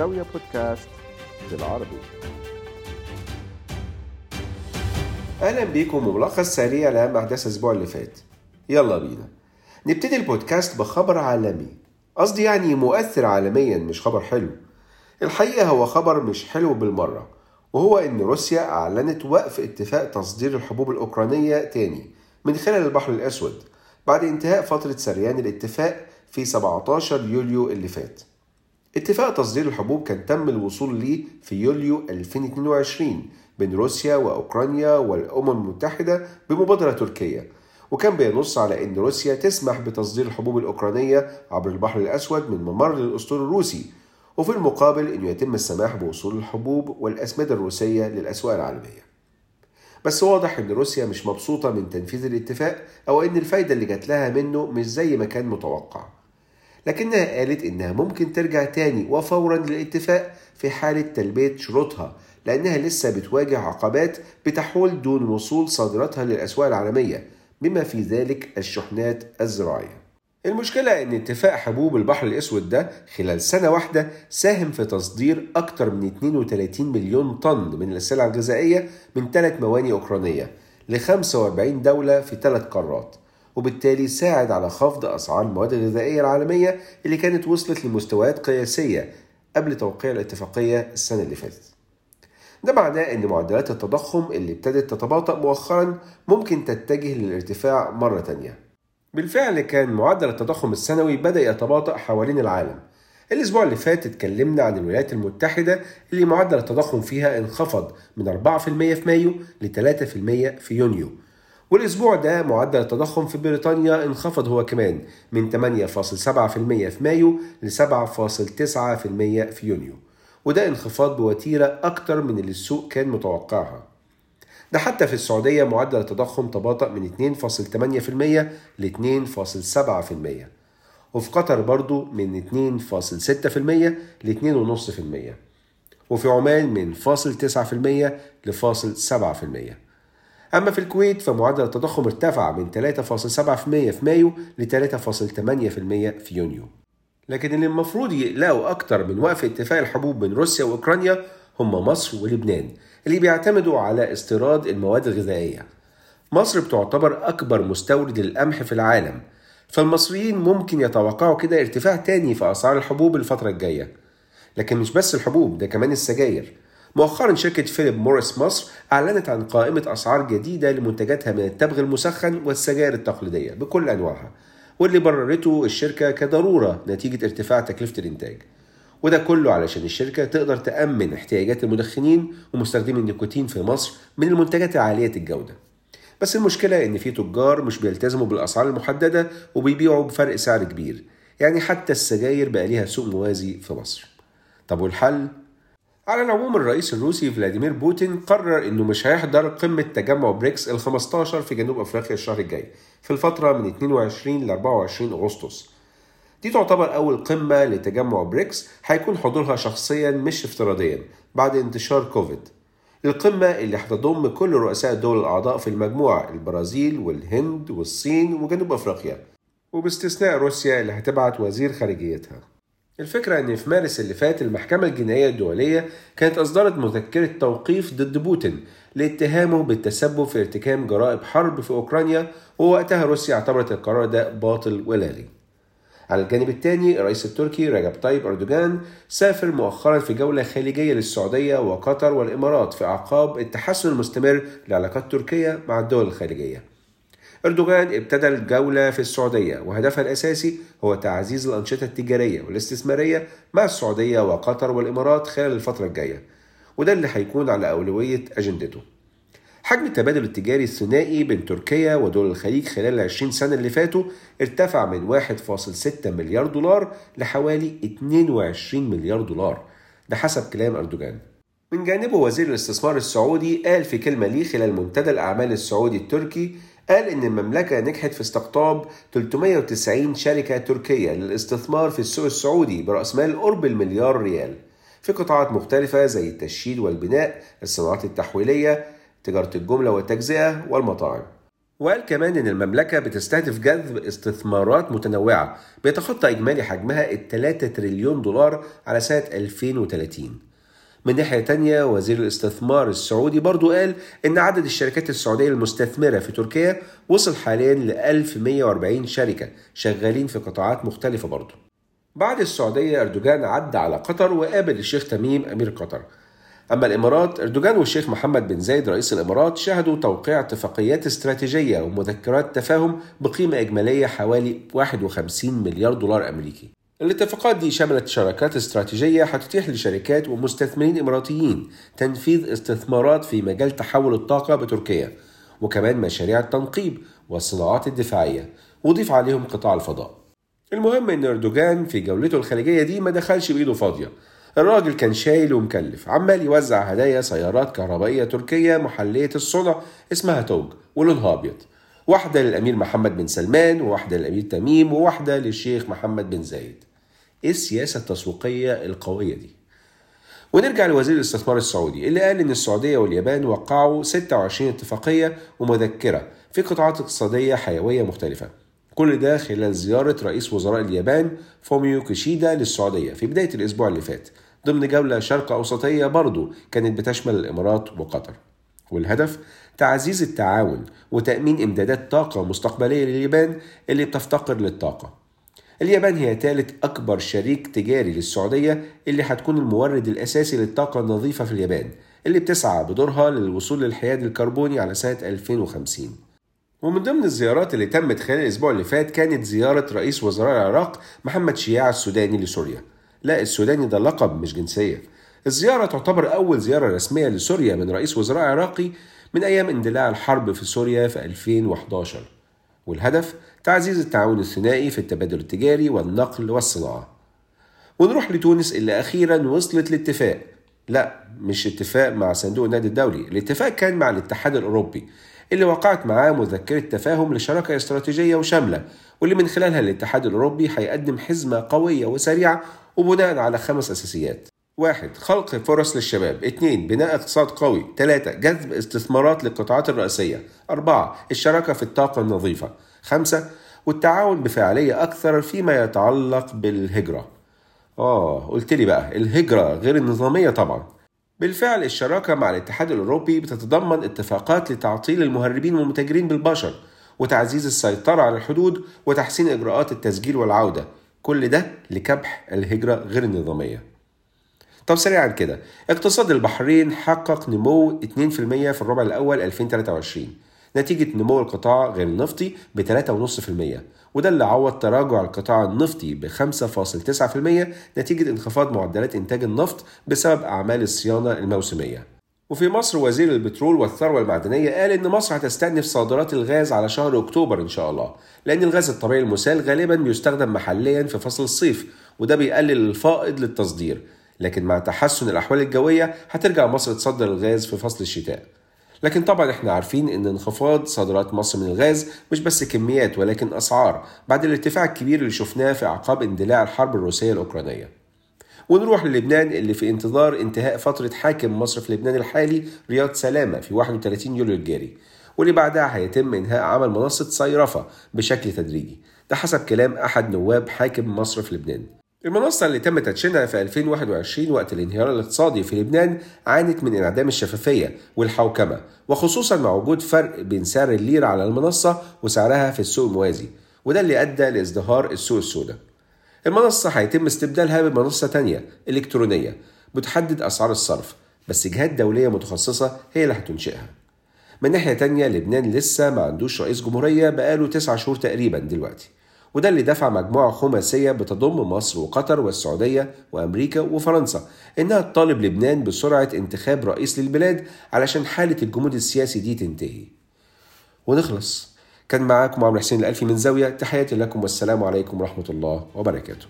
زاوية بودكاست بالعربي. أهلا بيكم وملخص سريع لأهم أحداث الأسبوع اللي فات. يلا بينا. نبتدي البودكاست بخبر عالمي. قصدي يعني مؤثر عالميا مش خبر حلو. الحقيقة هو خبر مش حلو بالمرة وهو إن روسيا أعلنت وقف اتفاق تصدير الحبوب الأوكرانية تاني من خلال البحر الأسود بعد انتهاء فترة سريان الاتفاق في 17 يوليو اللي فات. اتفاق تصدير الحبوب كان تم الوصول ليه في يوليو 2022 بين روسيا وأوكرانيا والأمم المتحدة بمبادرة تركية. وكان بينص على أن روسيا تسمح بتصدير الحبوب الأوكرانية عبر البحر الأسود من ممر للأسطول الروسي. وفي المقابل أنه يتم السماح بوصول الحبوب والأسمدة الروسية للأسواق العالمية. بس واضح إن روسيا مش مبسوطة من تنفيذ الاتفاق أو إن الفايدة اللي جات لها منه مش زي ما كان متوقع. لكنها قالت إنها ممكن ترجع تاني وفورا للاتفاق في حالة تلبية شروطها لأنها لسه بتواجه عقبات بتحول دون وصول صادراتها للأسواق العالمية بما في ذلك الشحنات الزراعية. المشكلة إن اتفاق حبوب البحر الأسود ده خلال سنة واحدة ساهم في تصدير أكثر من 32 مليون طن من السلع الغذائية من ثلاث موانئ أوكرانية ل 45 دولة في ثلاث قارات. وبالتالي ساعد على خفض أسعار المواد الغذائية العالمية اللي كانت وصلت لمستويات قياسية قبل توقيع الاتفاقية السنة اللي فاتت. ده معناه إن معدلات التضخم اللي ابتدت تتباطأ مؤخرا ممكن تتجه للارتفاع مرة تانية. بالفعل كان معدل التضخم السنوي بدأ يتباطأ حوالين العالم. الأسبوع اللي فات اتكلمنا عن الولايات المتحدة اللي معدل التضخم فيها انخفض من 4% في مايو ل 3% في يونيو. والأسبوع ده معدل التضخم في بريطانيا انخفض هو كمان من 8.7% في مايو ل 7.9% في يونيو. وده انخفاض بوتيرة أكتر من اللي السوق كان متوقعها. ده حتى في السعودية معدل التضخم تباطأ من 2.8% ل 2.7% وفي قطر برضو من 2.6% ل 2.5% وفي عمان من 0.9% ل 0.7% أما في الكويت فمعدل التضخم ارتفع من 3.7% في مايو ل 3.8% في يونيو. لكن اللي المفروض يقلقوا أكتر من وقف اتفاق الحبوب بين روسيا وأوكرانيا هم مصر ولبنان اللي بيعتمدوا على استيراد المواد الغذائية. مصر بتعتبر أكبر مستورد للقمح في العالم فالمصريين ممكن يتوقعوا كده ارتفاع تاني في أسعار الحبوب الفترة الجاية. لكن مش بس الحبوب ده كمان السجاير. مؤخرا شركة فيليب موريس مصر أعلنت عن قائمة أسعار جديدة لمنتجاتها من التبغ المسخن والسجاير التقليدية بكل أنواعها واللي بررته الشركة كضرورة نتيجة ارتفاع تكلفة الإنتاج. وده كله علشان الشركة تقدر تأمن احتياجات المدخنين ومستخدمي النيكوتين في مصر من المنتجات عالية الجودة. بس المشكلة إن في تجار مش بيلتزموا بالأسعار المحددة وبيبيعوا بفرق سعر كبير يعني حتى السجاير بقى ليها سوق موازي في مصر. طب والحل؟ على العموم الرئيس الروسي فلاديمير بوتين قرر إنه مش هيحضر قمة تجمع بريكس ال 15 في جنوب أفريقيا الشهر الجاي في الفترة من 22 ل 24 أغسطس. دي تعتبر أول قمة لتجمع بريكس هيكون حضورها شخصيا مش افتراضيا بعد انتشار كوفيد. القمة اللي هتضم كل رؤساء الدول الأعضاء في المجموعة البرازيل والهند والصين وجنوب أفريقيا. وباستثناء روسيا اللي هتبعت وزير خارجيتها. الفكرة إن في مارس اللي فات المحكمة الجنائية الدولية كانت أصدرت مذكرة توقيف ضد بوتين لاتهامه بالتسبب في ارتكاب جرائم حرب في أوكرانيا ووقتها روسيا اعتبرت القرار ده باطل ولاغي على الجانب الثاني الرئيس التركي رجب طيب أردوغان سافر مؤخرا في جولة خليجية للسعودية وقطر والإمارات في أعقاب التحسن المستمر لعلاقات تركيا مع الدول الخليجية. أردوغان ابتدى الجولة في السعودية وهدفها الأساسي هو تعزيز الأنشطة التجارية والاستثمارية مع السعودية وقطر والإمارات خلال الفترة الجاية وده اللي هيكون على أولوية أجندته. حجم التبادل التجاري الثنائي بين تركيا ودول الخليج خلال ال 20 سنة اللي فاتوا ارتفع من 1.6 مليار دولار لحوالي 22 مليار دولار. ده حسب كلام أردوغان. من جانبه وزير الاستثمار السعودي قال في كلمة ليه خلال منتدى الأعمال السعودي التركي قال إن المملكة نجحت في استقطاب 390 شركة تركية للاستثمار في السوق السعودي برأس مال قرب المليار ريال في قطاعات مختلفة زي التشييد والبناء، الصناعات التحويلية، تجارة الجملة والتجزئة والمطاعم. وقال كمان إن المملكة بتستهدف جذب استثمارات متنوعة بيتخطى إجمالي حجمها ال 3 تريليون دولار على سنة 2030 من ناحية تانية وزير الاستثمار السعودي برضو قال إن عدد الشركات السعودية المستثمرة في تركيا وصل حاليا ل 1140 شركة شغالين في قطاعات مختلفة برضو. بعد السعودية أردوغان عدى على قطر وقابل الشيخ تميم أمير قطر. أما الإمارات أردوغان والشيخ محمد بن زايد رئيس الإمارات شهدوا توقيع اتفاقيات استراتيجية ومذكرات تفاهم بقيمة إجمالية حوالي 51 مليار دولار أمريكي. الاتفاقات دي شملت شراكات استراتيجية هتتيح لشركات ومستثمرين إماراتيين تنفيذ استثمارات في مجال تحول الطاقة بتركيا وكمان مشاريع التنقيب والصناعات الدفاعية. وضيف عليهم قطاع الفضاء. المهم إن إردوغان في جولته الخارجية دي ما دخلش بإيده فاضية. الراجل كان شايل ومكلف عمال يوزع هدايا سيارات كهربائية تركية محلية الصنع اسمها توج ولونها أبيض. واحدة للأمير محمد بن سلمان وواحدة للأمير تميم وواحدة للشيخ محمد بن زايد. إيه السياسة التسويقية القوية دي؟ ونرجع لوزير الاستثمار السعودي اللي قال إن السعودية واليابان وقعوا 26 اتفاقية ومذكرة في قطاعات اقتصادية حيوية مختلفة. كل ده خلال زيارة رئيس وزراء اليابان فوميو كيشيدا للسعودية في بداية الأسبوع اللي فات ضمن جولة شرق أوسطية برضو كانت بتشمل الإمارات وقطر. والهدف تعزيز التعاون وتأمين إمدادات طاقة مستقبلية لليابان اللي بتفتقر للطاقة. اليابان هي ثالث أكبر شريك تجاري للسعودية اللي هتكون المورد الأساسي للطاقة النظيفة في اليابان اللي بتسعى بدورها للوصول للحياد الكربوني على سنة 2050 ومن ضمن الزيارات اللي تمت خلال الأسبوع اللي فات كانت زيارة رئيس وزراء العراق محمد شياع السوداني لسوريا. لا السوداني ده لقب مش جنسية. الزيارة تعتبر أول زيارة رسمية لسوريا من رئيس وزراء عراقي من أيام اندلاع الحرب في سوريا في 2011 والهدف تعزيز التعاون الثنائي في التبادل التجاري والنقل والصناعة. ونروح لتونس اللي أخيرا وصلت لاتفاق. لا مش اتفاق مع صندوق النقد الدولي الاتفاق كان مع الاتحاد الأوروبي اللي وقعت معاه مذكرة تفاهم لشراكة استراتيجية وشاملة واللي من خلالها الاتحاد الأوروبي هيقدم حزمة قوية وسريعة وبناء على خمس أساسيات. واحد خلق فرص للشباب. اثنين بناء اقتصاد قوي. ثلاثة جذب استثمارات للقطاعات الرئيسية. أربعة الشراكة في الطاقة النظيفة. خمسة والتعاون بفعالية أكثر فيما يتعلق بالهجرة. آه قلت لي بقى الهجرة غير النظامية طبعا. بالفعل الشراكة مع الاتحاد الأوروبي بتتضمن اتفاقات لتعطيل المهربين والمتاجرين بالبشر وتعزيز السيطرة على الحدود وتحسين إجراءات التسجيل والعودة. كل ده لكبح الهجرة غير النظامية. طب سريعا كده. اقتصاد البحرين حقق نمو 2% في الربع الأول 2023 نتيجة نمو القطاع غير النفطي ب 3.5% وده اللي عوض تراجع القطاع النفطي ب 5.9% نتيجة انخفاض معدلات إنتاج النفط بسبب أعمال الصيانة الموسمية. وفي مصر وزير البترول والثروة المعدنية قال إن مصر هتستأنف صادرات الغاز على شهر أكتوبر إن شاء الله، لأن الغاز الطبيعي المسال غالبا بيستخدم محليا في فصل الصيف وده بيقلل الفائض للتصدير، لكن مع تحسن الأحوال الجوية هترجع مصر تصدر الغاز في فصل الشتاء. لكن طبعا إحنا عارفين إن انخفاض صادرات مصر من الغاز مش بس كميات ولكن أسعار بعد الارتفاع الكبير اللي شفناه في أعقاب اندلاع الحرب الروسية الأوكرانية. ونروح للبنان اللي في انتظار انتهاء فترة حاكم مصر في لبنان الحالي رياض سلامة في 31 يوليو الجاري واللي بعدها هيتم إنهاء عمل منصة صيرفة بشكل تدريجي ده حسب كلام أحد نواب حاكم مصر في لبنان المنصة اللي تم تدشينها في 2021 وقت الانهيار الاقتصادي في لبنان عانت من انعدام الشفافية والحوكمة وخصوصا مع وجود فرق بين سعر الليرة على المنصة وسعرها في السوق الموازي وده اللي أدى لازدهار السوق السوداء. المنصة هيتم استبدالها بمنصة تانية إلكترونية بتحدد أسعار الصرف بس جهات دولية متخصصة هي اللي هتنشئها. من ناحية تانية لبنان لسه ما عندوش رئيس جمهورية بقاله تسعة شهور تقريبا دلوقتي. وده اللي دفع مجموعة خماسية بتضم مصر وقطر والسعودية وأمريكا وفرنسا إنها تطالب لبنان بسرعة انتخاب رئيس للبلاد علشان حالة الجمود السياسي دي تنتهي. ونخلص. كان معاكم عمرو حسين الألفي من زاوية تحياتي لكم والسلام عليكم ورحمة الله وبركاته.